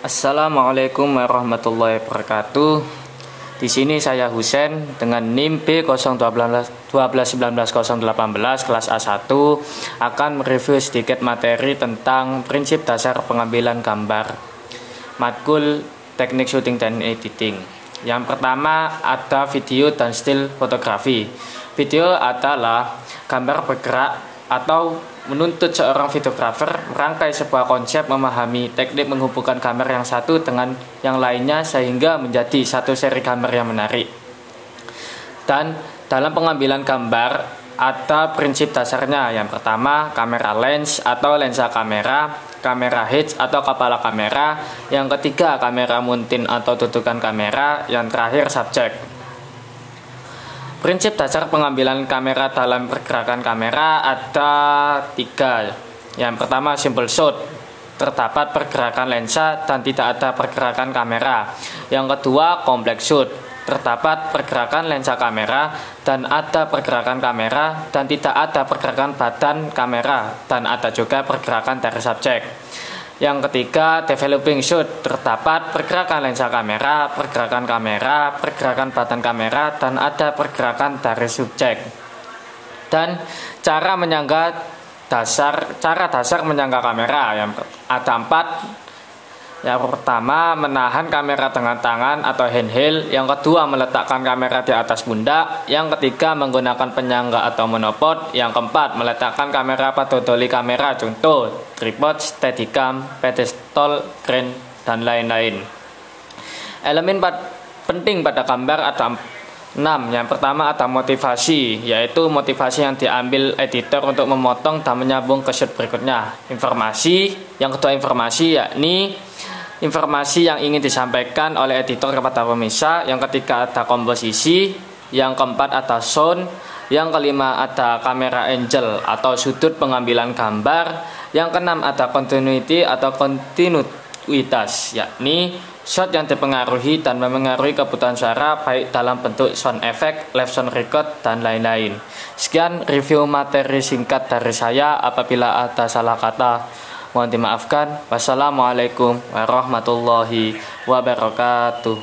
Assalamualaikum warahmatullahi wabarakatuh. Di sini saya Husen dengan NIM B0121918 kelas A1 akan mereview sedikit materi tentang prinsip dasar pengambilan gambar matkul teknik syuting dan editing. Yang pertama ada video dan still fotografi. Video adalah gambar bergerak atau menuntut seorang videografer merangkai sebuah konsep memahami teknik menghubungkan gambar yang satu dengan yang lainnya sehingga menjadi satu seri gambar yang menarik. Dan dalam pengambilan gambar ada prinsip dasarnya. Yang pertama, kamera lens atau lensa kamera, kamera hitch atau kepala kamera, yang ketiga kamera muntin atau tutukan kamera, yang terakhir subjek. Prinsip dasar pengambilan kamera dalam pergerakan kamera ada tiga. Yang pertama simple shot, terdapat pergerakan lensa dan tidak ada pergerakan kamera. Yang kedua complex shot, terdapat pergerakan lensa kamera dan ada pergerakan kamera dan tidak ada pergerakan badan kamera dan ada juga pergerakan dari subjek. Yang ketiga, developing shoot. Terdapat pergerakan lensa kamera, pergerakan kamera, pergerakan badan kamera, dan ada pergerakan dari subjek. Dan cara menyangga dasar, cara dasar menyangga kamera yang ada empat yang pertama, menahan kamera dengan tangan atau handheld. Yang kedua, meletakkan kamera di atas pundak. Yang ketiga, menggunakan penyangga atau monopod. Yang keempat, meletakkan kamera pada doli kamera. Contoh, tripod, steadicam, pedestal, crane, dan lain-lain. Elemen penting pada gambar ada 6. Yang pertama ada motivasi, yaitu motivasi yang diambil editor untuk memotong dan menyambung ke shoot berikutnya. Informasi, yang kedua informasi yakni informasi yang ingin disampaikan oleh editor kepada pemirsa. Yang ketiga ada komposisi, yang keempat ada sound, yang kelima ada kamera angel atau sudut pengambilan gambar, yang keenam ada continuity atau kontinuitas, yakni shot yang dipengaruhi dan memengaruhi kebutuhan suara baik dalam bentuk sound effect, live sound record, dan lain-lain. Sekian review materi singkat dari saya. Apabila ada salah kata, Mohon dimaafkan. Wassalamualaikum warahmatullahi wabarakatuh.